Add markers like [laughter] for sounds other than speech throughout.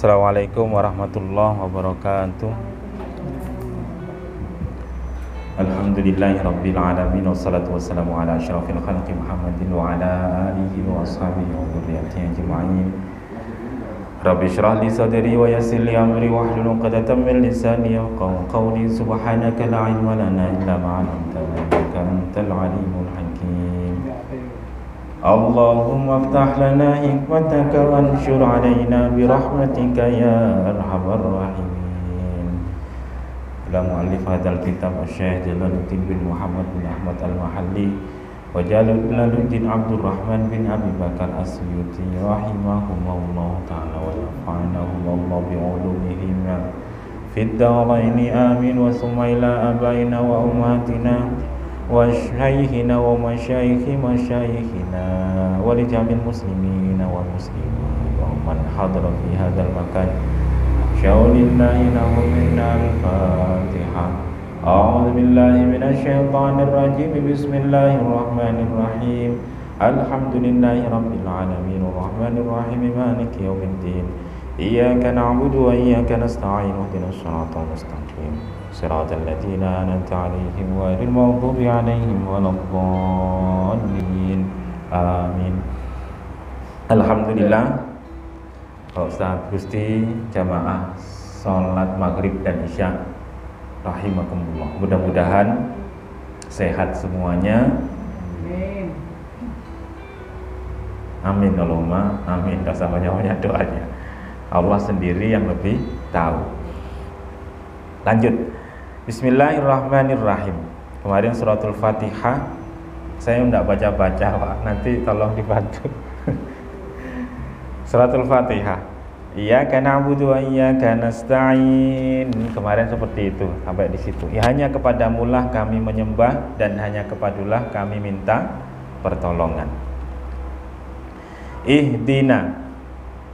Assalamualaikum warahmatullahi wabarakatuh Alhamdulillahi rabbil alamin Wassalatu wassalamu ala ashrafil khalqi Muhammadin wa ala alihi wa ashabihi wa dhurriyyatihi ajma'in Rabbi shrah li sadri wa yassir li amri wa hlul 'uqdatam min lisani yafqahu qawli subhanaka la ilma lana illa ma 'allamtana innaka antal alimul hakim اللهم افتح لنا حكمتك وانشر علينا برحمتك يا ارحم الراحمين إلى مؤلف هذا الكتاب الشيخ جلال الدين بن محمد بن أحمد المحلي وجلال الدين عبد الرحمن بن أبي بكر السيوطي رحمهم الله تعالى ونفعنهم الله بعلومهما في الدارين آمين وثم إلى آبائنا وأمهاتنا وشيخنا ومشايخ مشايخنا ولجميع المسلمين والمسلمين ومن حضر في هذا المكان شاول الله له منا الفاتحة. أعوذ بالله من الشيطان الرجيم. بسم الله الرحمن الرحيم. الحمد لله رب العالمين. الرحمن الرحيم مالك يوم الدين. إياك نعبد وإياك نستعين. اهدنا الصراط المستقيم. صراط الذين أنعمت عليهم غير المغضوب عليهم ولا الضالين آمين Alhamdulillah Pak Ustaz Gusti jamaah Salat maghrib dan isya Rahimakumullah Mudah-mudahan sehat semuanya Amin Amin Allahumma Amin Rasa banyak-banyak doanya Allah sendiri yang lebih tahu Lanjut Bismillahirrahmanirrahim. Kemarin suratul Fatihah saya tidak baca-baca Pak. Nanti tolong dibantu. [laughs] suratul Fatihah. Iya karena na'budu wa karena nasta'in. Kemarin seperti itu sampai di situ. Ya hanya kepada mulah kami menyembah dan hanya kepadulah kami minta pertolongan. Ihdina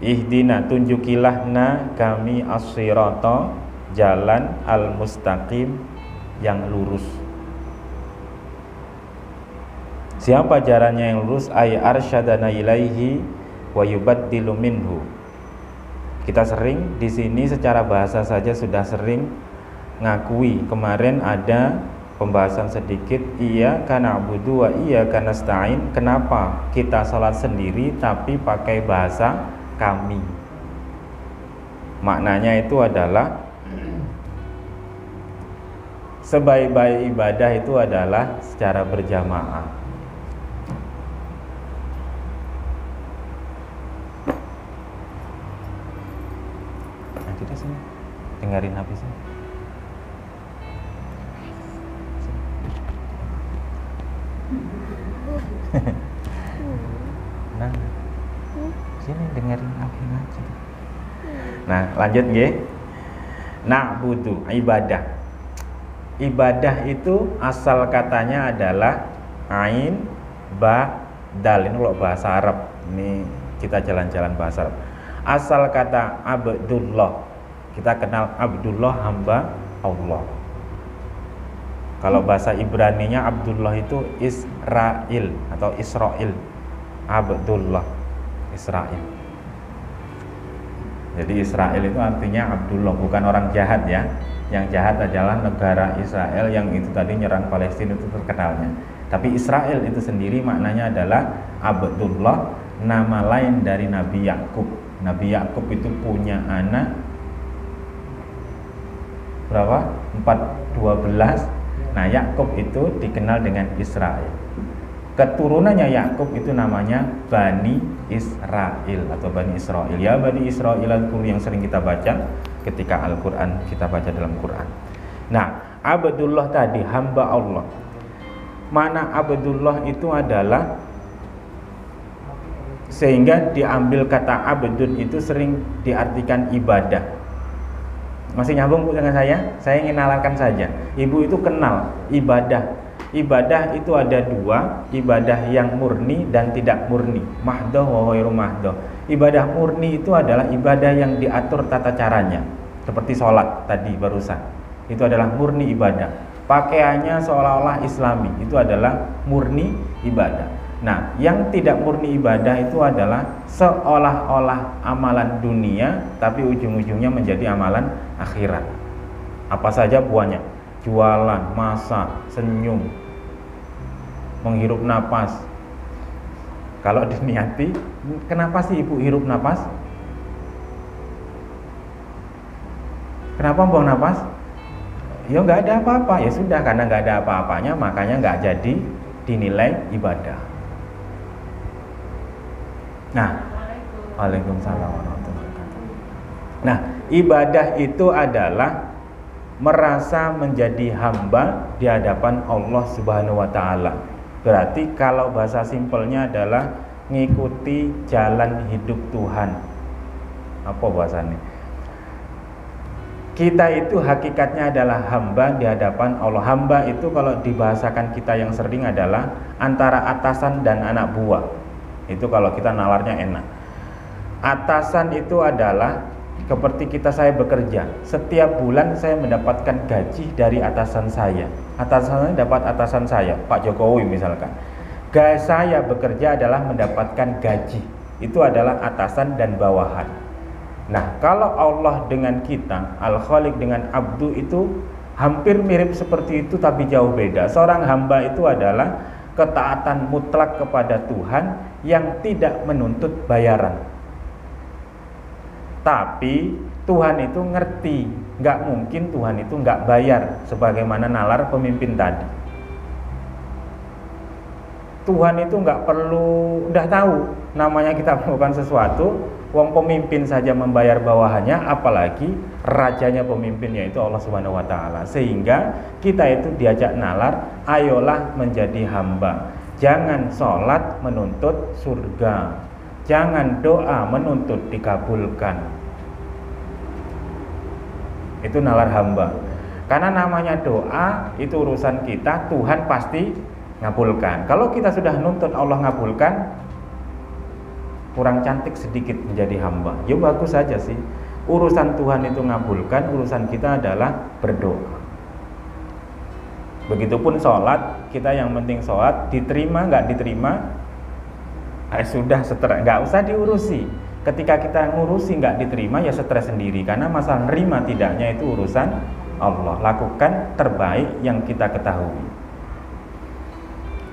Ihdina tunjukilah na kami as-sirata jalan al-mustaqim yang lurus. Siapa jalannya yang lurus? Ay arsyadana ilaihi wa yubaddilu minhu. Kita sering di sini secara bahasa saja sudah sering ngakui kemarin ada pembahasan sedikit iya karena abudu wa iya karena stain kenapa kita sholat sendiri tapi pakai bahasa kami maknanya itu adalah sebaik-baik ibadah itu adalah secara berjamaah. Nah, kita [laughs] sini dengerin habisnya. nah, sini dengerin aku aja. Nah, lanjut nggih. Butuh ibadah. Ibadah itu asal katanya adalah ain ba dal. Ini kalau bahasa Arab. Ini kita jalan-jalan bahasa Arab. Asal kata Abdullah. Kita kenal Abdullah hamba Allah. Kalau bahasa Ibrani-nya Abdullah itu Israel atau Israel Abdullah Israel jadi Israel itu artinya Abdullah bukan orang jahat ya yang jahat adalah negara Israel yang itu tadi nyerang Palestina itu terkenalnya. Tapi Israel itu sendiri maknanya adalah Abdullah, nama lain dari Nabi Yakub. Nabi Yakub itu punya anak berapa? 412. Nah, Yakub itu dikenal dengan Israel. Keturunannya Yakub itu namanya Bani Israel atau Bani Israel. Ya Bani Israel itu yang sering kita baca ketika Al-Quran kita baca dalam Quran. Nah, Abdullah tadi hamba Allah. Mana Abdullah itu adalah sehingga diambil kata abdun itu sering diartikan ibadah. Masih nyambung Bu dengan saya? Saya ingin nalarkan saja. Ibu itu kenal ibadah. Ibadah itu ada dua, ibadah yang murni dan tidak murni. Mahdoh wa. Ibadah murni itu adalah ibadah yang diatur tata caranya seperti sholat tadi barusan itu adalah murni ibadah pakaiannya seolah-olah islami itu adalah murni ibadah Nah, yang tidak murni ibadah itu adalah seolah-olah amalan dunia tapi ujung-ujungnya menjadi amalan akhirat. Apa saja buahnya? Jualan, masak, senyum, menghirup napas. Kalau diniati, kenapa sih ibu hirup napas? Kenapa buang napas? Ya nggak ada apa-apa, ya sudah karena nggak ada apa-apanya makanya nggak jadi dinilai ibadah. Nah, Waalaikumsalam warahmatullahi wabarakatuh. Nah, ibadah itu adalah merasa menjadi hamba di hadapan Allah Subhanahu wa taala. Berarti kalau bahasa simpelnya adalah ngikuti jalan hidup Tuhan. Apa bahasanya? Kita itu hakikatnya adalah hamba di hadapan Allah. Hamba itu kalau dibahasakan kita yang sering adalah antara atasan dan anak buah. Itu kalau kita nalarnya enak. Atasan itu adalah seperti kita saya bekerja setiap bulan saya mendapatkan gaji dari atasan saya. Atasan saya dapat atasan saya Pak Jokowi misalkan. Gaji saya bekerja adalah mendapatkan gaji. Itu adalah atasan dan bawahan. Nah kalau Allah dengan kita Al Khalik dengan Abdu itu hampir mirip seperti itu tapi jauh beda. Seorang hamba itu adalah ketaatan mutlak kepada Tuhan yang tidak menuntut bayaran tapi Tuhan itu ngerti, nggak mungkin Tuhan itu nggak bayar, sebagaimana nalar pemimpin tadi. Tuhan itu nggak perlu, udah tahu namanya kita [laughs] melakukan sesuatu, uang pemimpin saja membayar bawahannya, apalagi rajanya pemimpinnya itu Allah Subhanahu Wa Taala. Sehingga kita itu diajak nalar, ayolah menjadi hamba. Jangan sholat menuntut surga, jangan doa menuntut dikabulkan itu nalar hamba. Karena namanya doa itu urusan kita Tuhan pasti ngabulkan. Kalau kita sudah nuntut Allah ngabulkan kurang cantik sedikit menjadi hamba. Ya bagus saja sih. Urusan Tuhan itu ngabulkan urusan kita adalah berdoa. Begitupun sholat kita yang penting sholat diterima nggak diterima eh, sudah setelah nggak usah diurusi ketika kita ngurusi nggak diterima ya stres sendiri karena masalah nerima tidaknya itu urusan Allah lakukan terbaik yang kita ketahui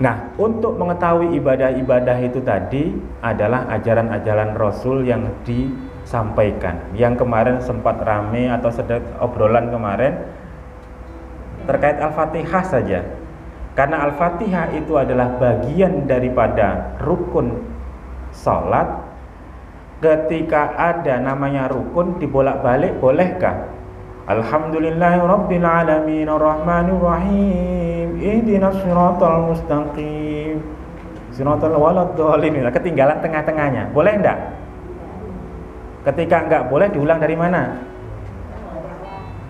Nah, untuk mengetahui ibadah-ibadah itu tadi adalah ajaran-ajaran Rasul yang disampaikan. Yang kemarin sempat rame atau sedang obrolan kemarin terkait Al-Fatihah saja. Karena Al-Fatihah itu adalah bagian daripada rukun salat ketika ada namanya rukun dibolak-balik bolehkah? Alhamdulillahirabbil alamin arrahmanir rahim ihdinas siratal mustaqim siratal waladdallin ketinggalan tengah-tengahnya boleh enggak? ketika enggak boleh diulang dari mana?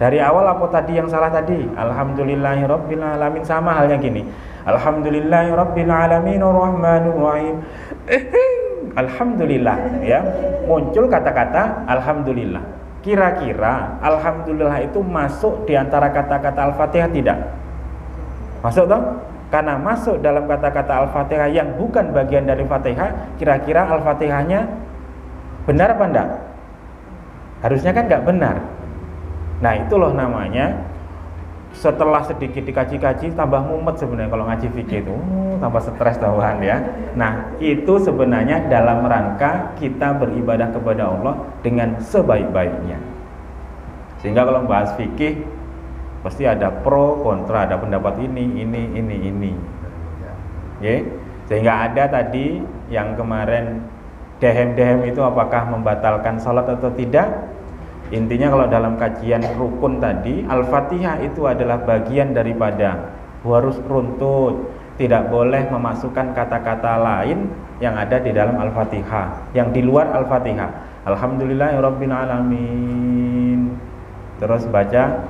dari awal apa tadi yang salah tadi? Alhamdulillahirabbil alamin sama halnya gini Alhamdulillahirabbil alamin arrahmanir rahim alhamdulillah ya. Muncul kata-kata alhamdulillah. Kira-kira alhamdulillah itu masuk di antara kata-kata al-fatihah tidak? Masuk toh? Karena masuk dalam kata-kata al-fatihah yang bukan bagian dari fatihah kira-kira al-fatihahnya benar apa enggak? Harusnya kan enggak benar. Nah itu loh namanya setelah sedikit dikaji-kaji tambah mumet sebenarnya kalau ngaji fikih itu. Uh, tambah stres tahuan ya. Nah itu sebenarnya dalam rangka kita beribadah kepada Allah dengan sebaik-baiknya. Sehingga kalau bahas fikih pasti ada pro kontra ada pendapat ini ini ini ini. Ya. Sehingga ada tadi yang kemarin dehem-dehem itu apakah membatalkan sholat atau tidak Intinya kalau dalam kajian rukun tadi, Al-Fatihah itu adalah bagian daripada harus runtut, tidak boleh memasukkan kata-kata lain yang ada di dalam Al-Fatihah, yang di luar Al-Fatihah. Alhamdulillahirabbil alamin. Terus baca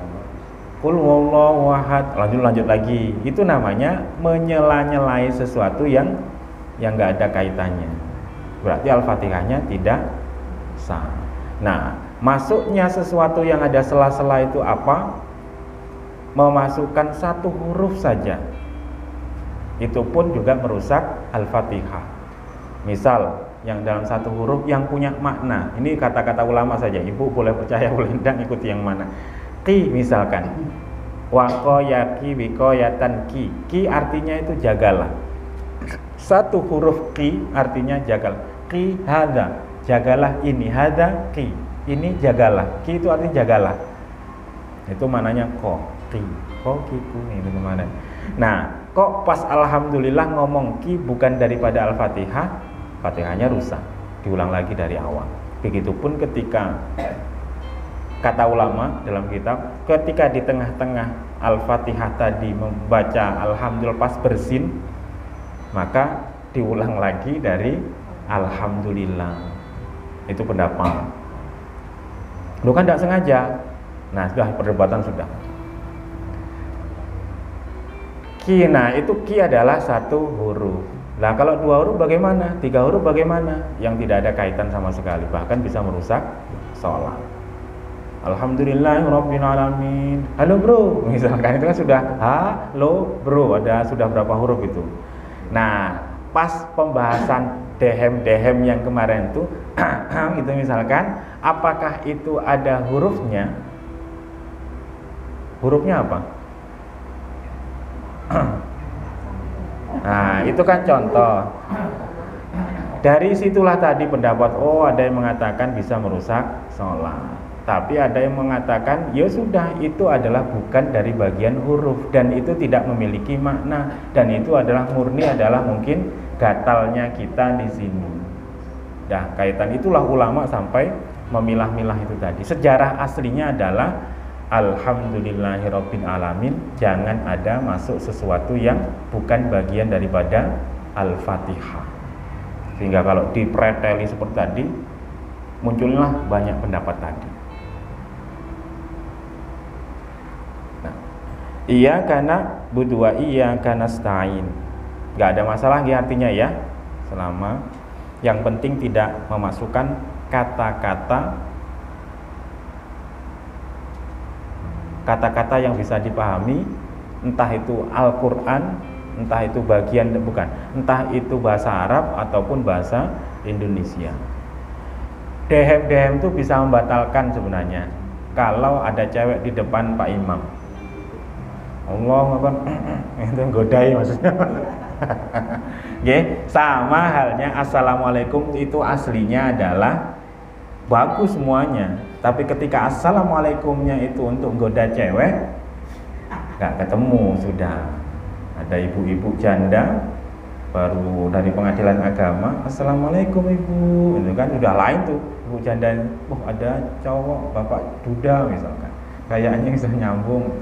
Kul wallahu ahad. Lanjut lanjut lagi. Itu namanya menyela-nyelai sesuatu yang yang enggak ada kaitannya. Berarti Al-Fatihahnya tidak sah. Nah, Masuknya sesuatu yang ada sela-sela itu apa? Memasukkan satu huruf saja. Itu pun juga merusak Al-Fatihah. Misal yang dalam satu huruf yang punya makna. Ini kata-kata ulama saja. Ibu boleh percaya boleh tidak ikuti yang mana. Ki misalkan. Wako yaki wiko yatan ki. Ki artinya itu jagalah. Satu huruf ki artinya jagalah. Ki hada. Jagalah ini. Hada ki. Ini jagalah. Ki itu artinya jagalah. Itu mananya ko. Ki. Ko ki ku. Ini mana? Nah, kok pas alhamdulillah ngomong ki bukan daripada Al-Fatihah, Fatihahnya rusak, diulang lagi dari awal. Begitupun ketika kata ulama dalam kitab, ketika di tengah-tengah Al-Fatihah tadi membaca Alhamdulillah pas bersin, maka diulang lagi dari Alhamdulillah. Itu pendapat. Lu kan tidak sengaja. Nah, sudah perdebatan sudah. Kina itu ki adalah satu huruf. Nah kalau dua huruf bagaimana? Tiga huruf bagaimana? Yang tidak ada kaitan sama sekali, bahkan bisa merusak sholat. Alhamdulillah alamin. Halo bro, [laughs] misalkan itu kan sudah halo bro, ada sudah berapa huruf itu. Nah pas pembahasan [laughs] dehem-dehem yang kemarin itu, itu misalkan, apakah itu ada hurufnya? Hurufnya apa? [clears throat] Nah, itu kan contoh. Dari situlah tadi pendapat, oh ada yang mengatakan bisa merusak sholat. Tapi ada yang mengatakan, ya sudah itu adalah bukan dari bagian huruf dan itu tidak memiliki makna dan itu adalah murni adalah mungkin gatalnya kita di sini. Nah, kaitan itulah ulama sampai memilah-milah itu tadi. Sejarah aslinya adalah Alhamdulillahirobbil alamin jangan ada masuk sesuatu yang bukan bagian daripada Al-Fatihah. Sehingga kalau dipreteli seperti tadi muncullah banyak pendapat tadi. Nah, iya karena budua iya karena stain nggak ada masalah ya artinya ya selama yang penting tidak memasukkan kata-kata kata-kata yang bisa dipahami entah itu Al-Qur'an, entah itu bagian bukan, entah itu bahasa Arab ataupun bahasa Indonesia. Dehem-dehem itu bisa membatalkan sebenarnya kalau ada cewek di depan Pak Imam. Allah kan [clears throat] itu godai maksudnya. [laughs] Oke, sama halnya assalamualaikum itu aslinya adalah bagus semuanya. Tapi ketika assalamualaikumnya itu untuk goda cewek, nggak ketemu sudah. Ada ibu-ibu janda baru dari pengadilan agama, assalamualaikum ibu, itu kan udah lain tuh ibu janda, oh ada cowok bapak duda misalkan, kayaknya bisa nyambung.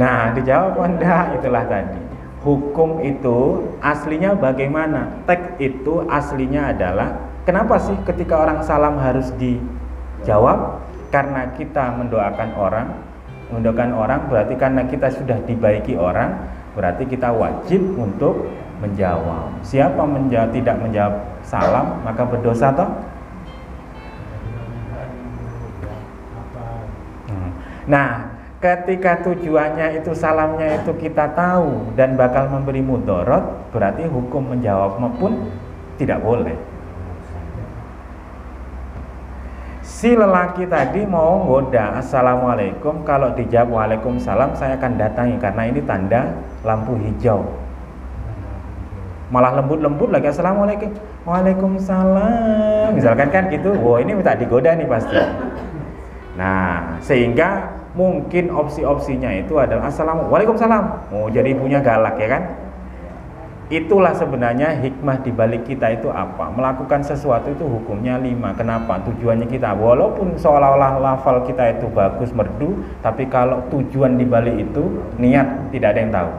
Nah dijawab enggak itulah tadi hukum itu aslinya bagaimana? Teks itu aslinya adalah Kenapa sih ketika orang salam harus dijawab? Karena kita mendoakan orang, mendoakan orang berarti karena kita sudah dibaiki orang, berarti kita wajib untuk menjawab. Siapa menjawab tidak menjawab salam maka berdosa toh? Hmm. Nah, ketika tujuannya itu salamnya itu kita tahu dan bakal memberi mudorot, berarti hukum menjawab pun tidak boleh. si lelaki tadi mau ngoda assalamualaikum kalau dijawab waalaikumsalam saya akan datangi karena ini tanda lampu hijau. Malah lembut-lembut lagi assalamualaikum. Waalaikumsalam. Misalkan kan gitu wow ini minta digoda nih pasti. Nah sehingga mungkin opsi-opsinya itu adalah assalamualaikum waalaikumsalam mau oh, jadi punya galak ya kan Itulah sebenarnya hikmah di balik kita itu apa? Melakukan sesuatu itu hukumnya lima. Kenapa? Tujuannya kita. Walaupun seolah-olah lafal kita itu bagus merdu, tapi kalau tujuan di balik itu niat tidak ada yang tahu.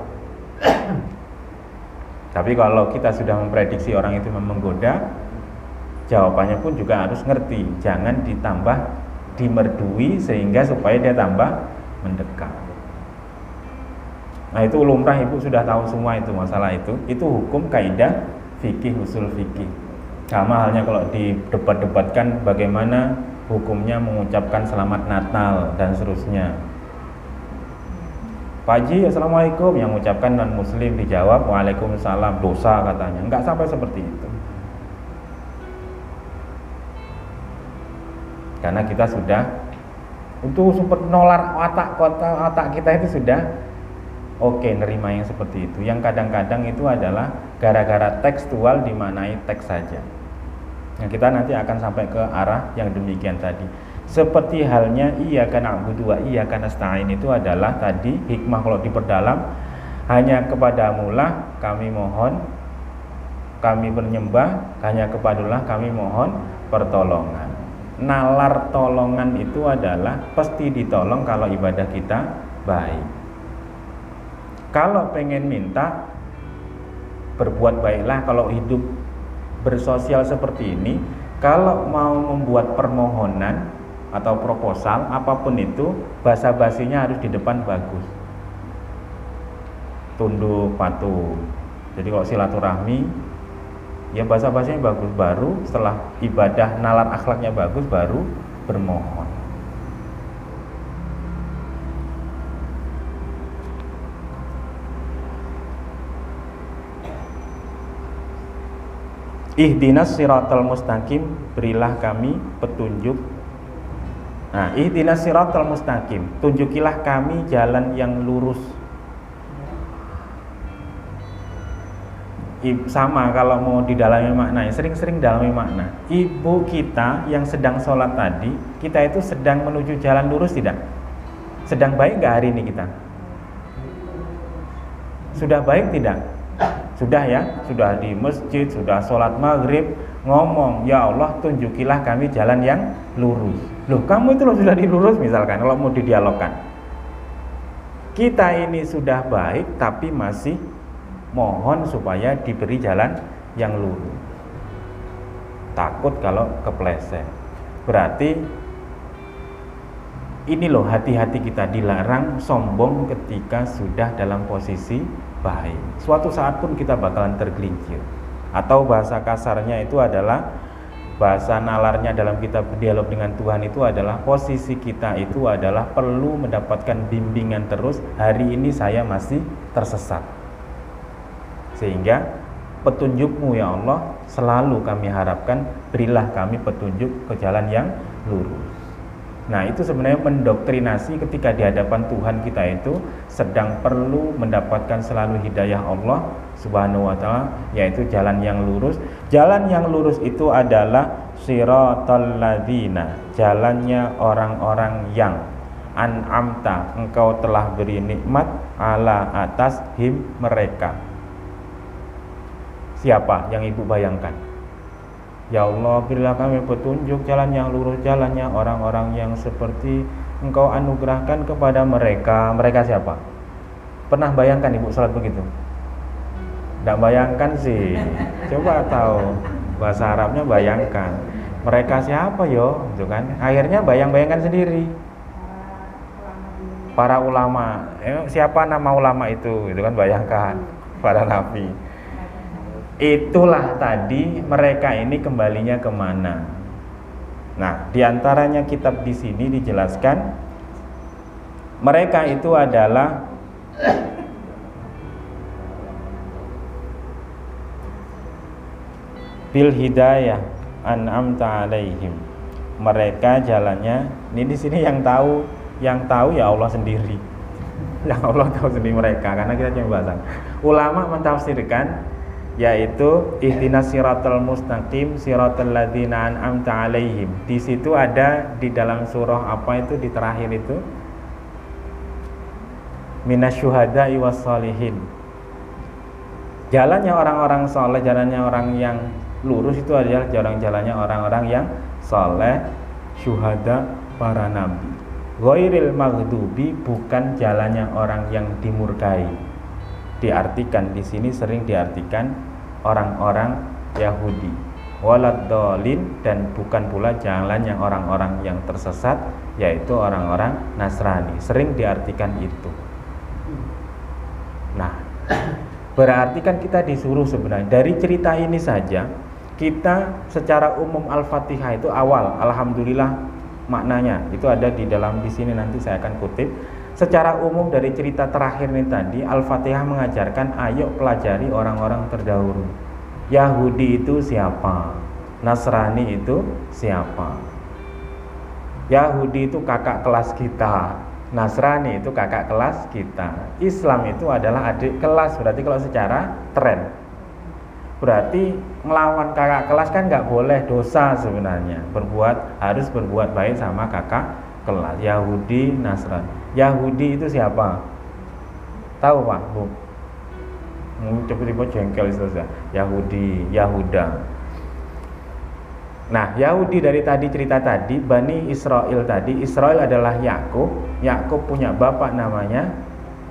[clears throat] tapi kalau kita sudah memprediksi orang itu menggoda, jawabannya pun juga harus ngerti. Jangan ditambah dimerdui sehingga supaya dia tambah mendekat. Nah itu lumrah ibu sudah tahu semua itu masalah itu. Itu hukum kaidah fikih usul fikih. Sama halnya kalau didebat-debatkan bagaimana hukumnya mengucapkan selamat Natal dan seterusnya. Pak Haji Assalamualaikum yang mengucapkan non muslim dijawab Waalaikumsalam dosa katanya nggak sampai seperti itu karena kita sudah untuk super nolar otak kota otak kita itu sudah oke okay, nerima yang seperti itu. Yang kadang-kadang itu adalah gara-gara tekstual dimanai teks saja. Yang kita nanti akan sampai ke arah yang demikian tadi. Seperti halnya iya karena wa iya karena stain itu adalah tadi hikmah kalau diperdalam hanya kepada mula kami mohon kami bernyembah hanya kepadalah kami mohon pertolongan nalar tolongan itu adalah pasti ditolong kalau ibadah kita baik. Kalau pengen minta berbuat baiklah kalau hidup bersosial seperti ini, kalau mau membuat permohonan atau proposal apa pun itu bahasa basinya harus di depan bagus. Tunduk patuh. Jadi kalau silaturahmi ya bahasa bahasanya bagus baru setelah ibadah nalar akhlaknya bagus baru bermohon. Ihdinas siratal mustaqim berilah kami petunjuk. Nah, ihdinas siratal mustaqim tunjukilah kami jalan yang lurus sama kalau mau didalami makna sering-sering dalami makna. Ibu kita yang sedang sholat tadi kita itu sedang menuju jalan lurus tidak? Sedang baik nggak hari ini kita? Sudah baik tidak? Sudah ya sudah di masjid sudah sholat maghrib ngomong ya Allah tunjukilah kami jalan yang lurus. Loh kamu itu loh sudah dilurus misalkan kalau mau didialogkan. Kita ini sudah baik tapi masih mohon supaya diberi jalan yang lurus. Takut kalau kepleset. Berarti ini loh hati-hati kita dilarang sombong ketika sudah dalam posisi baik. Suatu saat pun kita bakalan tergelincir. Atau bahasa kasarnya itu adalah bahasa nalarnya dalam kita berdialog dengan Tuhan itu adalah posisi kita itu adalah perlu mendapatkan bimbingan terus. Hari ini saya masih tersesat sehingga petunjukmu ya Allah selalu kami harapkan berilah kami petunjuk ke jalan yang lurus. Nah itu sebenarnya mendoktrinasi ketika di hadapan Tuhan kita itu sedang perlu mendapatkan selalu hidayah Allah subhanahu wa ta'ala yaitu jalan yang lurus. Jalan yang lurus itu adalah siratal ladina jalannya orang-orang yang an'amta engkau telah beri nikmat ala atas him mereka Siapa yang ibu bayangkan? Ya Allah, berilah kami petunjuk jalan yang lurus jalannya orang-orang yang seperti Engkau anugerahkan kepada mereka. Mereka siapa? Pernah bayangkan ibu salat begitu? Tidak bayangkan sih. Coba tahu bahasa Arabnya bayangkan. Mereka siapa yo? Itu kan. Akhirnya bayang-bayangkan sendiri. Para ulama. Eh, siapa nama ulama itu? Itu kan bayangkan. Para nabi itulah tadi mereka ini kembalinya ke mana. Nah, di antaranya kitab di sini dijelaskan mereka itu adalah bil hidayah an'amta alaihim. Mereka jalannya ini di sini yang tahu yang tahu ya Allah sendiri. [laughs] Yang Allah tahu sendiri mereka karena kita cuma bahas. Ulama mentafsirkan yaitu ihdinas siratal mustaqim siratal ladzina an'amta alaihim. Di situ ada di dalam surah apa itu di terakhir itu minasyuhada'i wassalihin. Jalannya orang-orang soleh, jalannya orang yang lurus itu adalah jalan-jalannya orang-orang yang soleh, syuhada, para nabi. Ghairil maghdubi bukan jalannya orang yang dimurkai. Diartikan di sini sering diartikan orang-orang Yahudi. Walad dolin dan bukan pula jalannya orang-orang yang tersesat yaitu orang-orang Nasrani. Sering diartikan itu. Nah berarti kan kita disuruh sebenarnya. Dari cerita ini saja kita secara umum Al-Fatihah itu awal. Alhamdulillah maknanya itu ada di dalam di sini nanti saya akan kutip secara umum dari cerita terakhir ini tadi Al-Fatihah mengajarkan ayo pelajari orang-orang terdahulu. Yahudi itu siapa? Nasrani itu siapa? Yahudi itu kakak kelas kita. Nasrani itu kakak kelas kita. Islam itu adalah adik kelas. Berarti kalau secara tren berarti melawan kakak kelas kan nggak boleh dosa sebenarnya. Berbuat harus berbuat baik sama kakak kelas. Yahudi Nasrani Yahudi itu siapa? Tahu Pak, Bu? Hmm, tiba-tiba jengkel saja. Yahudi, Yahuda. Nah, Yahudi dari tadi cerita tadi, Bani Israel tadi, Israel adalah Yakub. Yakub punya bapak namanya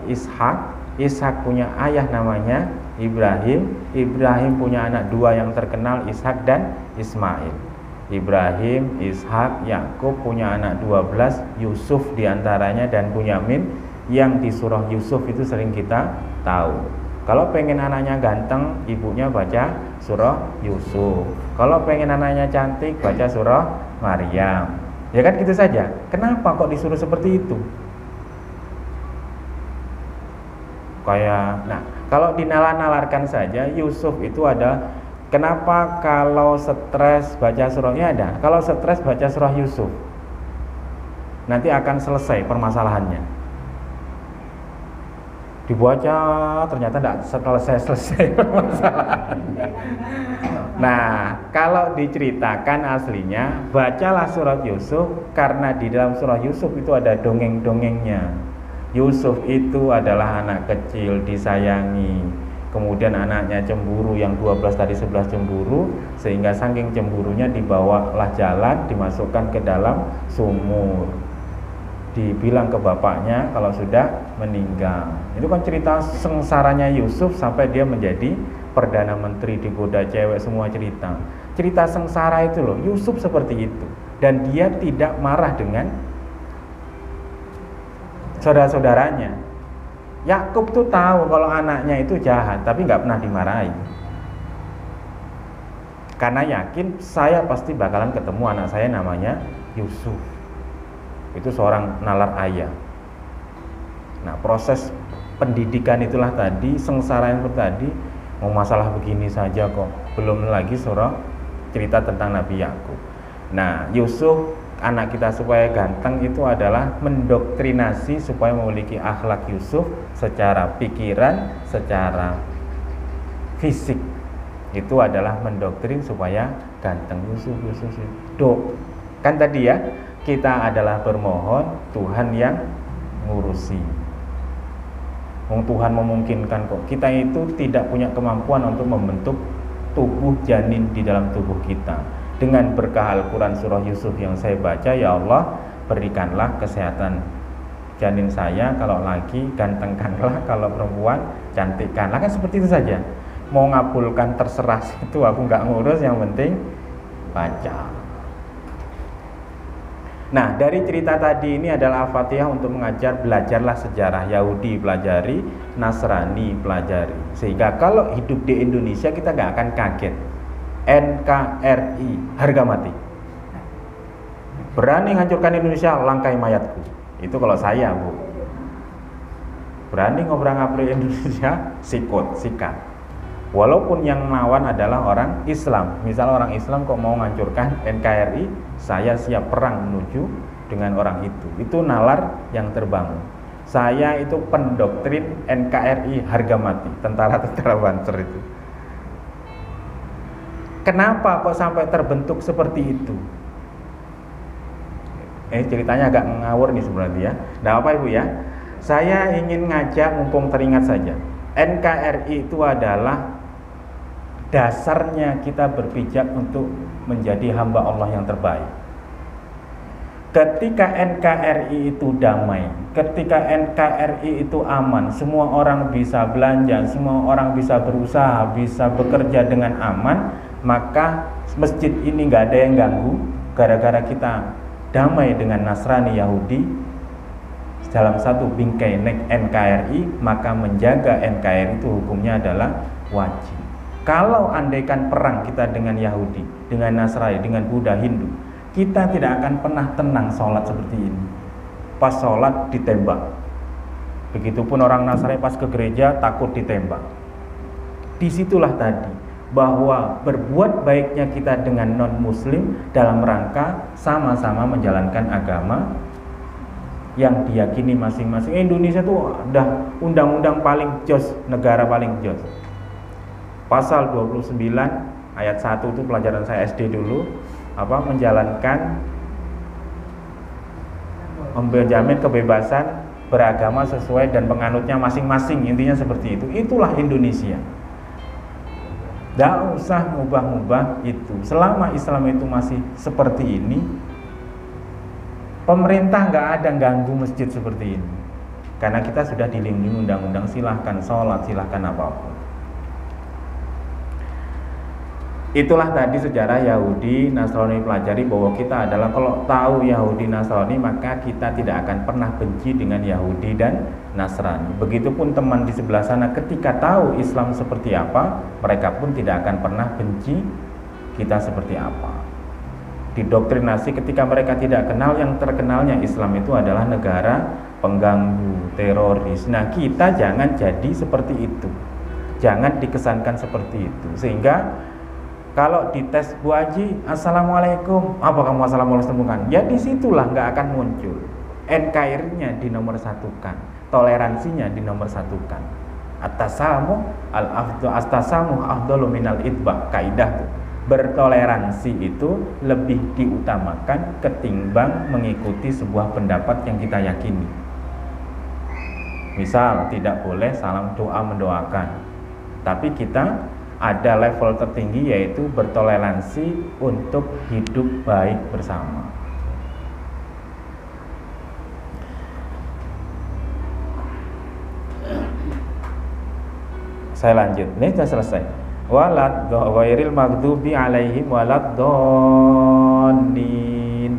Ishak. Ishak punya ayah namanya Ibrahim. Ibrahim punya anak dua yang terkenal, Ishak dan Ismail. Ibrahim, Ishak, Yakub punya anak 12, Yusuf di antaranya dan Bunyamin yang di surah Yusuf itu sering kita tahu. Kalau pengen anaknya ganteng, ibunya baca surah Yusuf. Kalau pengen anaknya cantik, baca surah Maryam. Ya kan gitu saja. Kenapa kok disuruh seperti itu? Kayak, nah, kalau dinalar-nalarkan saja, Yusuf itu ada Kenapa kalau stres baca surahnya ada? Kalau stres baca surah Yusuf Nanti akan selesai permasalahannya. Dibaca ternyata tidak selesai-selesai [laughs] permasalahannya. Nah kalau diceritakan aslinya Bacalah surat Yusuf Karena di dalam surah Yusuf itu ada dongeng-dongengnya. Yusuf itu adalah anak kecil disayangi kemudian anaknya cemburu yang 12 tadi 11 cemburu sehingga saking cemburunya dibawalah jalan dimasukkan ke dalam sumur. Dibilang ke bapaknya kalau sudah meninggal. Itu kan cerita sengsaranya Yusuf sampai dia menjadi perdana menteri digoda cewek semua cerita. Cerita sengsara itu loh Yusuf seperti itu. Dan dia tidak marah dengan saudara-saudaranya Yakub tuh tahu kalau anaknya itu jahat, tapi nggak pernah dimarahi. Karena yakin saya pasti bakalan ketemu anak saya namanya Yusuf. Itu seorang nalar ayah. Nah, proses pendidikan itulah tadi, sengsara yang tadi, mau masalah begini saja kok. Belum lagi surah cerita tentang Nabi Yakub. Nah, Yusuf anak kita supaya ganteng itu adalah mendoktrinasi supaya memiliki akhlak Yusuf secara pikiran, secara fisik. Itu adalah mendoktrin supaya ganteng Yusuf, Yusuf. Do. Kan tadi ya, kita adalah bermohon Tuhan yang ngurusi. Tuhan memungkinkan kok. Kita itu tidak punya kemampuan untuk membentuk tubuh janin di dalam tubuh kita dengan berkah Al-Quran Surah Yusuf yang saya baca ya Allah berikanlah kesehatan janin saya. Kalau laki gantengkanlah. [laughs] Kalau perempuan cantikkanlah. Kan seperti itu saja. Mau ngabulkan terserah itu aku nggak ngurus yang penting baca. Nah dari cerita tadi ini adalah Al-Fatihah untuk mengajar belajarlah sejarah Yahudi pelajari Nasrani pelajari. Sehingga kalau hidup di Indonesia kita nggak akan kaget NKRI harga mati. Berani menghancurkan Indonesia langkai mayatku. Itu kalau saya bu. Berani ngobrol ngabri Indonesia [laughs] sikut sikat. Walaupun yang melawan adalah orang Islam. Misal orang Islam kok mau menghancurkan NKRI saya siap perang menuju dengan orang itu. Itu nalar yang terbangun. Saya itu pendoktrin NKRI harga mati. Tentara-tentara Banser itu Kenapa kok sampai terbentuk seperti itu? Eh ceritanya agak ngawur nih sebenarnya ya. Nah apa ibu ya? Saya ingin ngajak mumpung teringat saja. NKRI itu adalah dasarnya kita berpijak untuk menjadi hamba Allah yang terbaik. Ketika NKRI itu damai, ketika NKRI itu aman, semua orang bisa belanja, semua orang bisa berusaha, bisa bekerja dengan aman, maka masjid ini nggak ada yang ganggu gara-gara kita damai dengan Nasrani Yahudi. Dalam satu bingkai NKRI maka menjaga NKRI itu hukumnya adalah wajib. Kalau andaikan perang kita dengan Yahudi dengan Nasrani dengan Buddha Hindu kita tidak akan pernah tenang sholat seperti ini. Pas sholat ditembak. Begitupun orang Nasrani pas ke gereja takut ditembak. Di situlah tadi bahwa berbuat baiknya kita dengan non muslim dalam rangka sama-sama menjalankan agama yang diyakini masing-masing. Indonesia tuh udah undang-undang paling jos negara paling jos. Pasal 29 ayat 1 itu pelajaran saya SD dulu apa menjalankan menjamin kebebasan beragama sesuai dan penganutnya masing-masing intinya seperti itu. Itulah Indonesia tidak usah mubah-mubah itu. Selama Islam itu masih seperti ini, pemerintah nggak ada ganggu masjid seperti ini. Karena kita sudah dilindungi undang-undang silahkan sholat, silahkan apa pun. Itulah tadi sejarah Yahudi Nasrani pelajari bahwa kita adalah kalau tahu Yahudi Nasrani maka kita tidak akan pernah benci dengan Yahudi dan Nasrani. Begitupun teman di sebelah sana ketika tahu Islam seperti apa, mereka pun tidak akan pernah benci kita seperti apa. Didoktrinasi ketika mereka tidak kenal yang terkenalnya Islam itu adalah negara pengganggu, teroris. Nah, kita jangan jadi seperti itu. Jangan dikesankan seperti itu. Sehingga kalau dites Bu Haji, Assalamualaikum, apa kamu Assalamualaikum? Ya di situlah nggak akan muncul. NKR-nya di nomor satukan, toleransinya di nomor satukan. Atasamu al afdu astasamu afdalu minal itba kaidah tuh. Bertoleransi itu lebih diutamakan ketimbang mengikuti sebuah pendapat yang kita yakini. Misal tidak boleh salam doa mendoakan, tapi kita ada level tertinggi yaitu bertoleransi untuk hidup baik bersama. Saya lanjut. Ini sudah selesai. Walad ghairil maghdubi alaihim walad dhalin.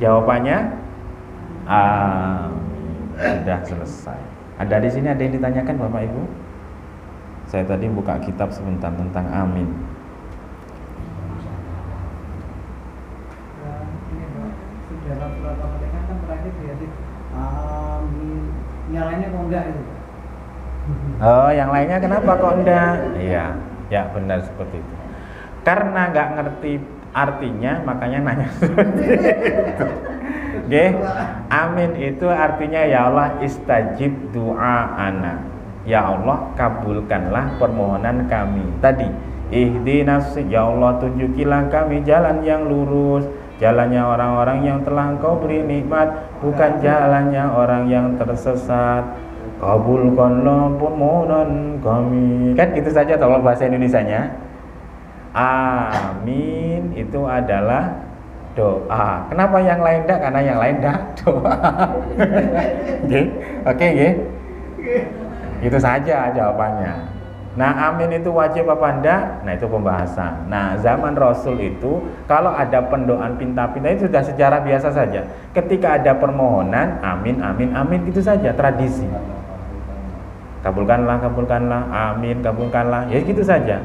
Jawabannya amin. Sudah selesai. Ada di sini ada yang ditanyakan Bapak Ibu? Saya tadi buka kitab sebentar tentang amin. Oh, yang lainnya kenapa kok enggak? Iya, ya benar seperti itu. Karena nggak ngerti artinya, makanya nanya [laughs] seperti itu. Oke, amin itu artinya ya Allah istajib doa anak Ya Allah kabulkanlah permohonan kami Tadi Ihdinas Ya Allah tunjukilah kami jalan yang lurus Jalannya orang-orang yang telah engkau beri nikmat Bukan jalannya orang yang tersesat Kabulkanlah permohonan kami Kan itu saja tolong bahasa Indonesia-nya Amin itu adalah doa. Kenapa yang lain tidak? Karena yang lain tidak [laughs] doa. Oke, oke, okay, itu saja jawabannya. Nah, amin itu wajib apa enggak? Nah, itu pembahasan. Nah, zaman Rasul itu kalau ada pendoaan pinta-pinta itu sudah sejarah biasa saja. Ketika ada permohonan, amin, amin, amin itu saja tradisi. Kabulkanlah, kabulkanlah, amin, kabulkanlah. Ya gitu saja.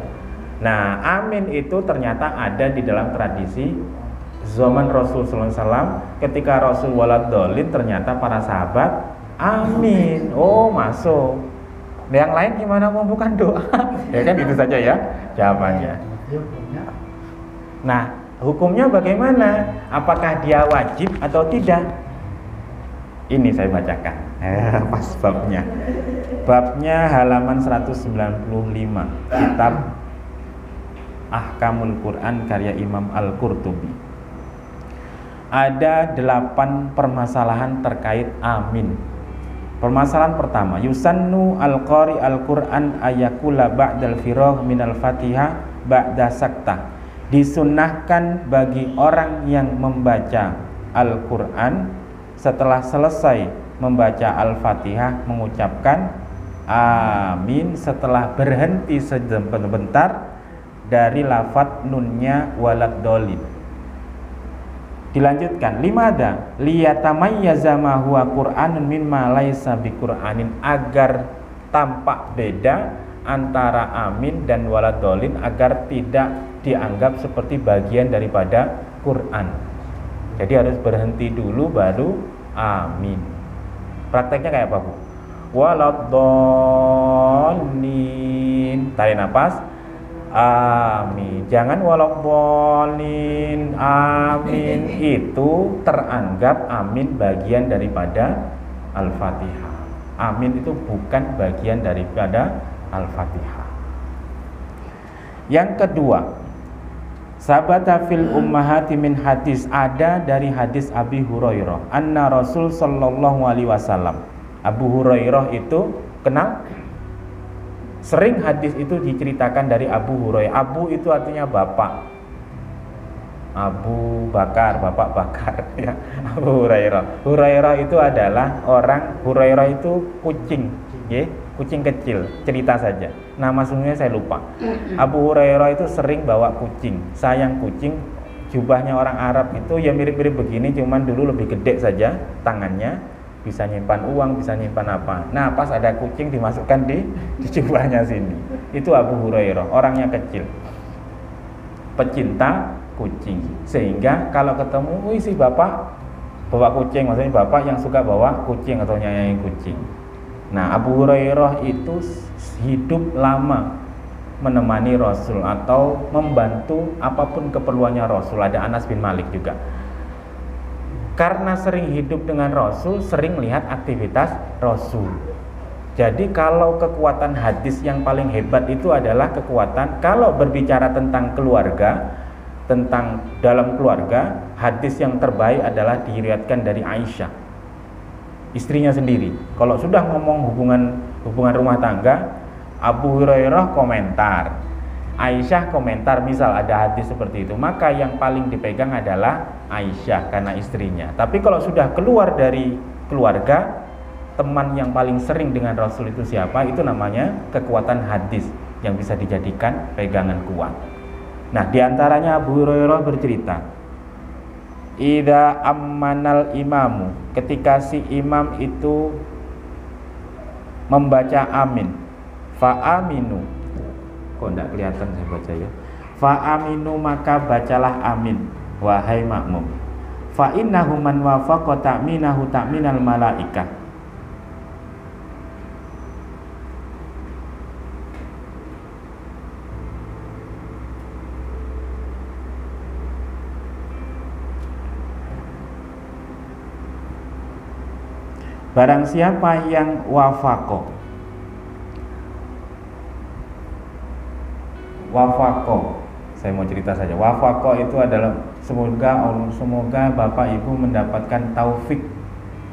Nah, amin itu ternyata ada di dalam tradisi zaman Rasul SAW ketika Rasul walad dolin ternyata para sahabat amin. Oh, masuk yang lain gimana mau bukan doa? [laughs] ya kan itu saja ya jawabannya. Nah, hukumnya bagaimana? Apakah dia wajib atau tidak? Ini saya bacakan. Eh, [laughs] pas babnya. Babnya halaman 195 kitab Ahkamul Quran karya Imam Al-Qurtubi. Ada delapan permasalahan terkait amin Permasalahan pertama, yusannu al-qari al-Qur'an ayakula ba'dal firagh minal Fatihah ba'da sakta. Disunnahkan bagi orang yang membaca Al-Qur'an setelah selesai membaca Al-Fatihah mengucapkan amin setelah berhenti sebentar dari lafat nunnya walad dolin Dilanjutkan, lima ada liyatamayyaza ma huwa Qur'anun mimma laisa biqur'anin agar tampak beda antara amin dan waladolin agar tidak dianggap seperti bagian daripada Quran. Jadi harus berhenti dulu baru amin. Prakteknya kayak apa, Bu? waladdallin. Tarik nafas. Amin. Jangan waladdallin. Amin. [laughs] Itu teranggap amin bagian daripada Al-Fatihah. Amin itu bukan bagian daripada Al-Fatihah. Yang kedua, Sabata fil ummahati min hadis ada dari hadis Abi Hurairah anna Rasul sallallahu alaihi wasallam. Abu Hurairah itu kenal sering hadis itu diceritakan dari Abu Hurairah. Abu itu artinya bapak. Abu Bakar, Bapak Bakar [laughs] ya. Abu Hurairah. Hurairah itu adalah orang Hurairah itu kucing, ya kucing kecil cerita saja. Nama sungguhnya saya lupa. Abu Hurairah itu sering bawa kucing. Sayang kucing jubahnya orang Arab itu ya mirip-mirip begini cuman dulu lebih gede saja tangannya. Bisa nyimpan uang bisa nyimpan apa. Nah pas ada kucing dimasukkan di, di jubahnya sini. Itu Abu Hurairah orangnya kecil. Pecinta kucing. Sehingga kalau ketemu wih si bapak bawa kucing. Maksudnya bapak yang suka bawa kucing atau nyanyi kucing Nah, Abu Hurairah itu hidup lama menemani Rasul atau membantu apa pun keperluannya Rasul. Ada Anas bin Malik juga. Karena sering hidup dengan Rasul, sering lihat aktivitas Rasul. Jadi kalau kekuatan hadis yang paling hebat itu adalah kekuatan kalau berbicara tentang keluarga, tentang dalam keluarga, hadis yang terbaik adalah diriatkan dari Aisyah istrinya sendiri. Kalau sudah ngomong hubungan hubungan rumah tangga, Abu Hurairah komentar, Aisyah komentar, misal ada hadis seperti itu, maka yang paling dipegang adalah Aisyah karena istrinya. Tapi kalau sudah keluar dari keluarga, teman yang paling sering dengan Rasul itu siapa? Itu namanya kekuatan hadis yang bisa dijadikan pegangan kuat. Nah, di antaranya Abu Hurairah bercerita, Ida ammanal imamu. Ketika si imam itu membaca amin. Fa aminu. Kok enggak kelihatan saya baca ya? Fa aminu maka bacalah amin wahai makmum. Fa innahu man wafaqa ta'minahu ta'minal malaikah Barang siapa yang wafako Wafako Saya mau cerita saja. Wafako itu adalah Semoga semoga Bapak Ibu mendapatkan taufik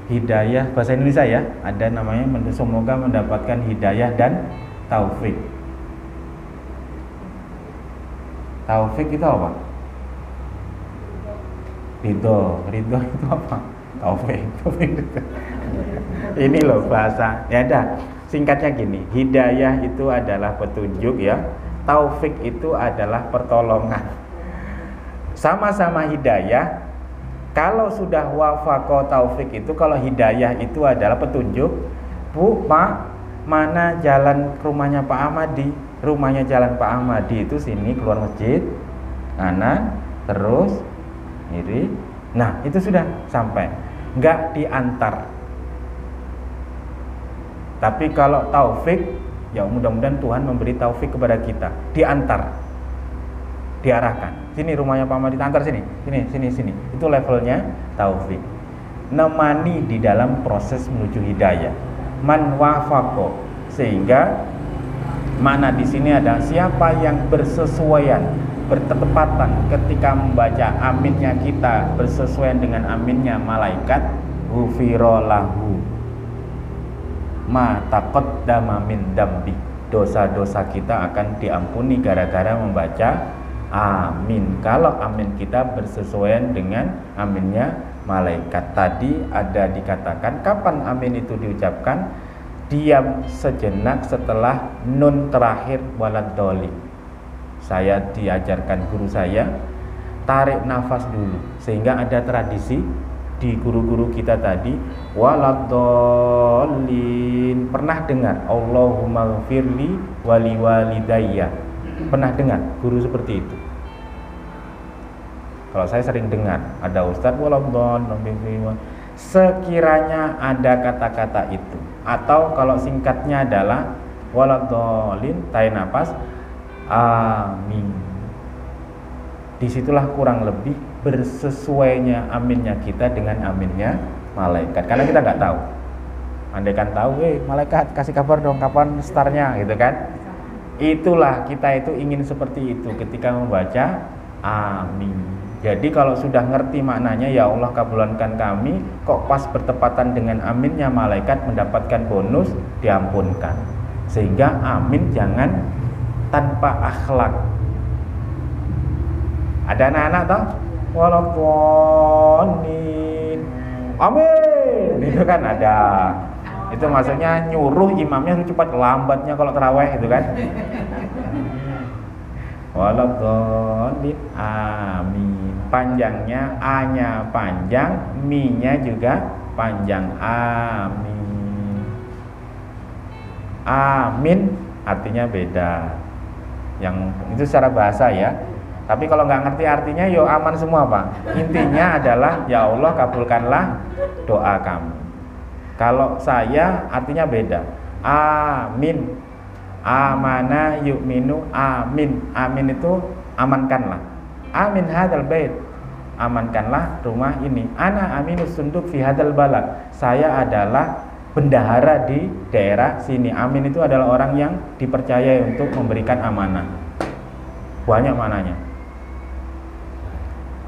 Hidayah. Bahasa Indonesia ya Ada namanya Semoga mendapatkan hidayah dan taufik. Taufik itu apa? Ridho. Ridho itu apa? Taufik Taufik ini loh bahasa ya dah. Singkatnya gini hidayah itu adalah petunjuk ya. Taufik itu adalah pertolongan. Sama-sama hidayah kalau sudah wafako taufik itu kalau hidayah itu adalah petunjuk bu pak mana jalan rumahnya Pak Ahmadi rumahnya jalan Pak Ahmadi itu sini keluar masjid kanan terus kiri. Nah itu sudah sampai. Nggak diantar tapi kalau taufik, ya mudah-mudahan Tuhan memberi taufik kepada kita, diantar, diarahkan. Sini rumahnya Pak Madi, antar sini, sini, sini, sini. Itu levelnya taufik. Nemani di dalam proses menuju hidayah. Man wafako sehingga mana di sini ada siapa yang bersesuaian bertepatan ketika membaca aminnya kita bersesuaian dengan aminnya malaikat hufirolahu ma taqaddama min dambi. Dosa-dosa kita akan diampuni gara-gara membaca amin. Kalau amin kita bersesuaian dengan aminnya malaikat. Tadi ada dikatakan kapan amin itu diucapkan? Diam sejenak setelah nun terakhir walad doli. Saya diajarkan guru saya tarik nafas dulu sehingga ada tradisi di guru-guru kita tadi waladolin pernah dengar Allahumma firli wali walidayya. Pernah dengar guru seperti itu? Kalau saya sering dengar ada ustadz waladolin sekiranya ada kata-kata itu atau kalau singkatnya adalah waladolin tarik nafas amin. Di situlah kurang lebih bersesuainya aminnya kita dengan aminnya malaikat. Karena kita nggak tahu. Andaikan tahu eh malaikat kasih kabar dong kapan startnya gitu kan. Itulah kita itu ingin seperti itu ketika membaca amin. Jadi kalau sudah ngerti maknanya ya Allah kabulkan kami kok pas bertepatan dengan aminnya malaikat mendapatkan bonus diampunkan. Sehingga amin jangan tanpa akhlak. Ada anak-anak toh walaupun amin. Itu kan ada. Itu maksudnya nyuruh imamnya cepat lambatnya kalau terawih itu kan? Waladhalin amin. Panjangnya A-nya panjang Mi-nya juga panjang. Amin. Amin. Artinya beda. Yang itu secara bahasa ya Tapi kalau nggak ngerti artinya yo aman semua Pak. Intinya adalah ya Allah kabulkanlah doa kami Kalau saya artinya beda. Amin. Amana yu'minu amin. Amin itu amankanlah. Amin hadal bait. Amankanlah rumah ini. Ana aminus sunduk fi hadal balad. Saya adalah bendahara di daerah sini. Amin itu adalah orang yang dipercaya untuk memberikan amanah. Banyak mananya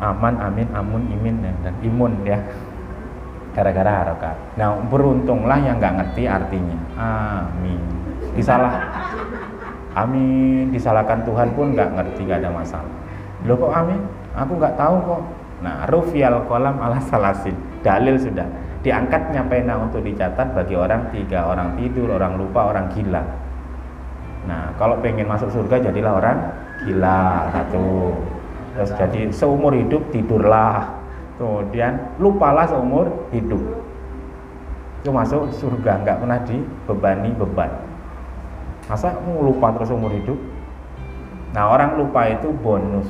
aman amin amun imin dan imun ya. Gara-gara harokat. Nah beruntunglah yang nggak ngerti artinya. Amin. Disalah. Amin. Disalahkan Tuhan pun nggak ngerti nggak ada masalah. Lo kok amin? Aku nggak tahu kok. Nah rufial kolam ala salasin. Dalil sudah. Diangkatnya pena untuk dicatat bagi orang tiga orang tidur orang lupa orang gila. Nah kalau pengen masuk surga jadilah orang gila. Satu terus jadi seumur hidup tidurlah. Kemudian lupalah seumur hidup. Itu masuk surga nggak pernah dibebani beban. Masa lupa terus umur hidup? Nah orang lupa itu bonus.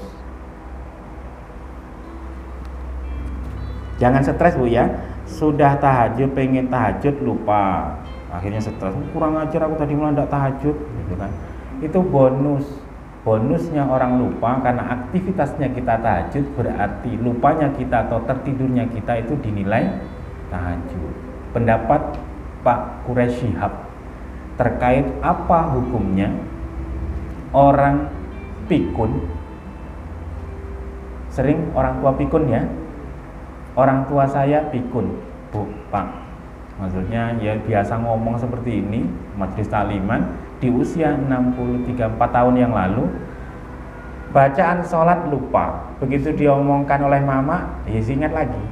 Jangan stres bu ya. Sudah tahajud pengen tahajud lupa. Akhirnya stres. Kurang ajar aku tadi malah tidak tahajud gitu kan. Itu bonus bonusnya orang lupa karena aktivitasnya kita tahajud berarti lupanya kita atau tertidurnya kita itu dinilai tahajud. Pendapat Pak Quraisy terkait apa hukumnya? Orang pikun. Sering orang tua pikun ya? Orang tua saya pikun bu pak. Maksudnya ya biasa ngomong seperti ini majelis taliman di usia 63 4 tahun yang lalu bacaan sholat lupa begitu diomongkan oleh mama ya ingat lagi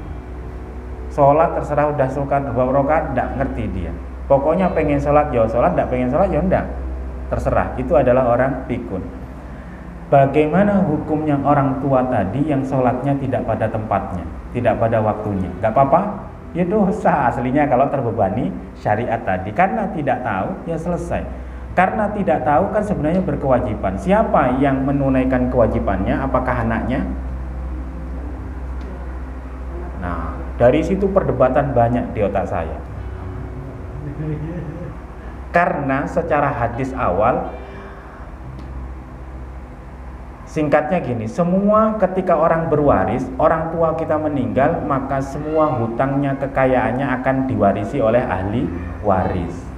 sholat terserah udah suka dua rokat tidak ngerti dia Pokoknya pengen sholat ya sholat, tidak pengen sholat ya enggak. Terserah. Itu adalah orang pikun. Bagaimana hukumnya orang tua tadi yang sholatnya tidak pada tempatnya, tidak pada waktunya? Gak apa-apa? Ya dosa aslinya kalau terbebani syariat tadi. Karena tidak tahu, ya selesai. Karena tidak tahu kan sebenarnya berkewajiban. Siapa yang menunaikan kewajibannya? Apakah anaknya? Nah, dari situ perdebatan banyak di otak saya. Karena secara hadis awal Singkatnya gini, semua ketika orang berwaris, orang tua kita meninggal, maka semua hutangnya, kekayaannya akan diwarisi oleh ahli waris.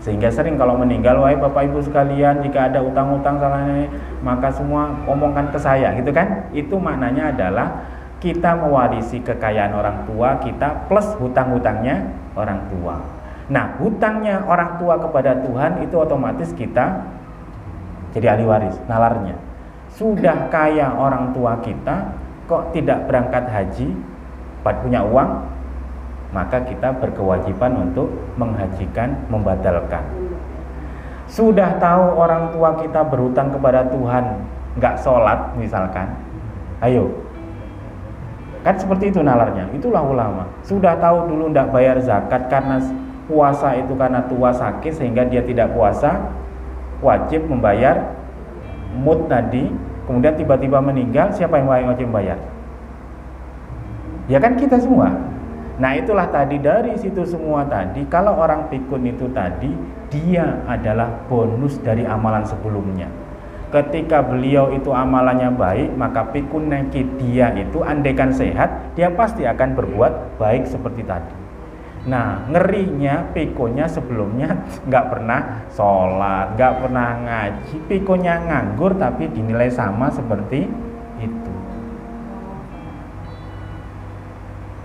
Sehingga sering kalau meninggal, wahai bapak ibu sekalian, jika ada utang-utang salahnya, maka semua omongkan ke saya, gitu kan? Itu maknanya adalah kita mewarisi kekayaan orang tua kita plus hutang-hutangnya orang tua. Nah, hutangnya orang tua kepada Tuhan itu otomatis kita jadi ahli waris, nalarnya. Sudah kaya orang tua kita, kok tidak berangkat haji, punya uang, maka kita berkewajiban untuk menghajikan, membatalkan. Sudah tahu orang tua kita berhutang kepada Tuhan, nggak sholat misalkan, ayo, kan seperti itu nalarnya. Itulah ulama. Sudah tahu dulu nggak bayar zakat karena puasa itu karena tua sakit sehingga dia tidak puasa wajib membayar mut tadi kemudian tiba-tiba meninggal siapa yang wajib membayar ya kan kita semua Nah itulah tadi dari situ semua tadi Kalau orang pikun itu tadi Dia adalah bonus dari amalan sebelumnya. Ketika beliau itu amalannya baik Maka pikun neki dia itu Andaikan sehat Dia pasti akan berbuat baik seperti tadi. Nah ngerinya pikunnya sebelumnya [laughs] nggak pernah sholat, nggak pernah ngaji, pikunnya nganggur tapi dinilai sama seperti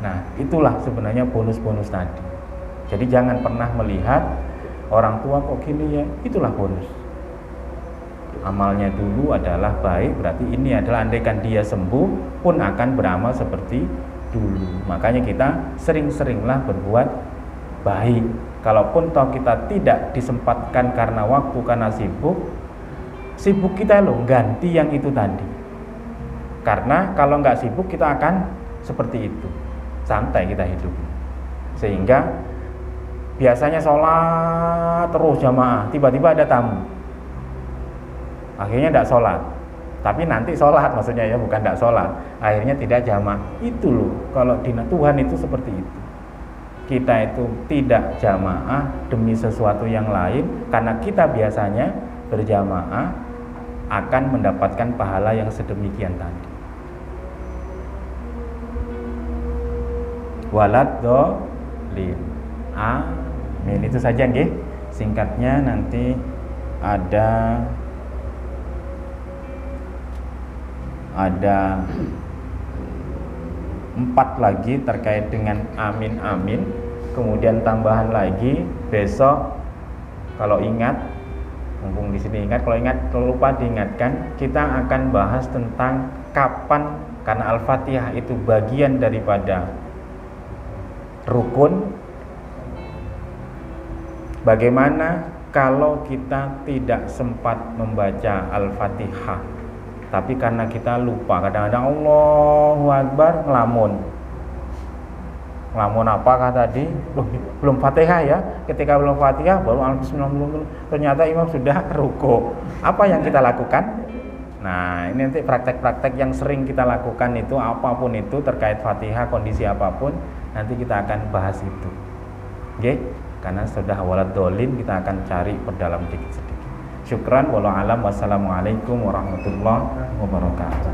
Nah, itulah sebenarnya bonus-bonus tadi. Jadi jangan pernah melihat orang tua kok gini ya, itulah bonus. Amalnya dulu adalah baik, berarti ini adalah andaikan dia sembuh pun akan beramal seperti dulu. Makanya kita sering-seringlah berbuat baik. Kalaupun toh kita tidak disempatkan karena waktu karena sibuk, sibuk kita loh ganti yang itu tadi. Karena kalau nggak sibuk kita akan seperti itu santai kita hidup. Sehingga biasanya sholat terus jamaah tiba-tiba ada tamu. Akhirnya tidak sholat. Tapi nanti sholat maksudnya ya bukan tidak sholat. Akhirnya tidak jamaah. Itu loh kalau di Tuhan itu seperti itu. Kita itu tidak jamaah demi sesuatu yang lain karena kita biasanya berjamaah akan mendapatkan pahala yang sedemikian tadi walad dolin. Amin. Itu saja nggih. Singkatnya nanti ada ada empat lagi terkait dengan amin amin. Kemudian tambahan lagi besok kalau ingat mumpung di sini ingat kalau ingat kalau lupa diingatkan kita akan bahas tentang kapan karena al-fatihah itu bagian daripada rukun. Bagaimana kalau kita tidak sempat membaca Al-Fatihah? Tapi karena kita lupa kadang-kadang Allahu Akbar ngelamun. Ngelamun apakah tadi? Loh, belum Fatihah ya. Ketika belum Fatihah baru Al-Bismillah ternyata imam sudah [laughs] ruko apa yang kita lakukan? Nah, ini nanti praktek-praktek yang sering kita lakukan itu apa pun itu terkait Fatihah kondisi apa pun nanti kita akan bahas itu. Oke? Okay? karena sudah walad dolin kita akan cari perdalam sedikit-sedikit syukran walau alam wassalamualaikum warahmatullahi wabarakatuh.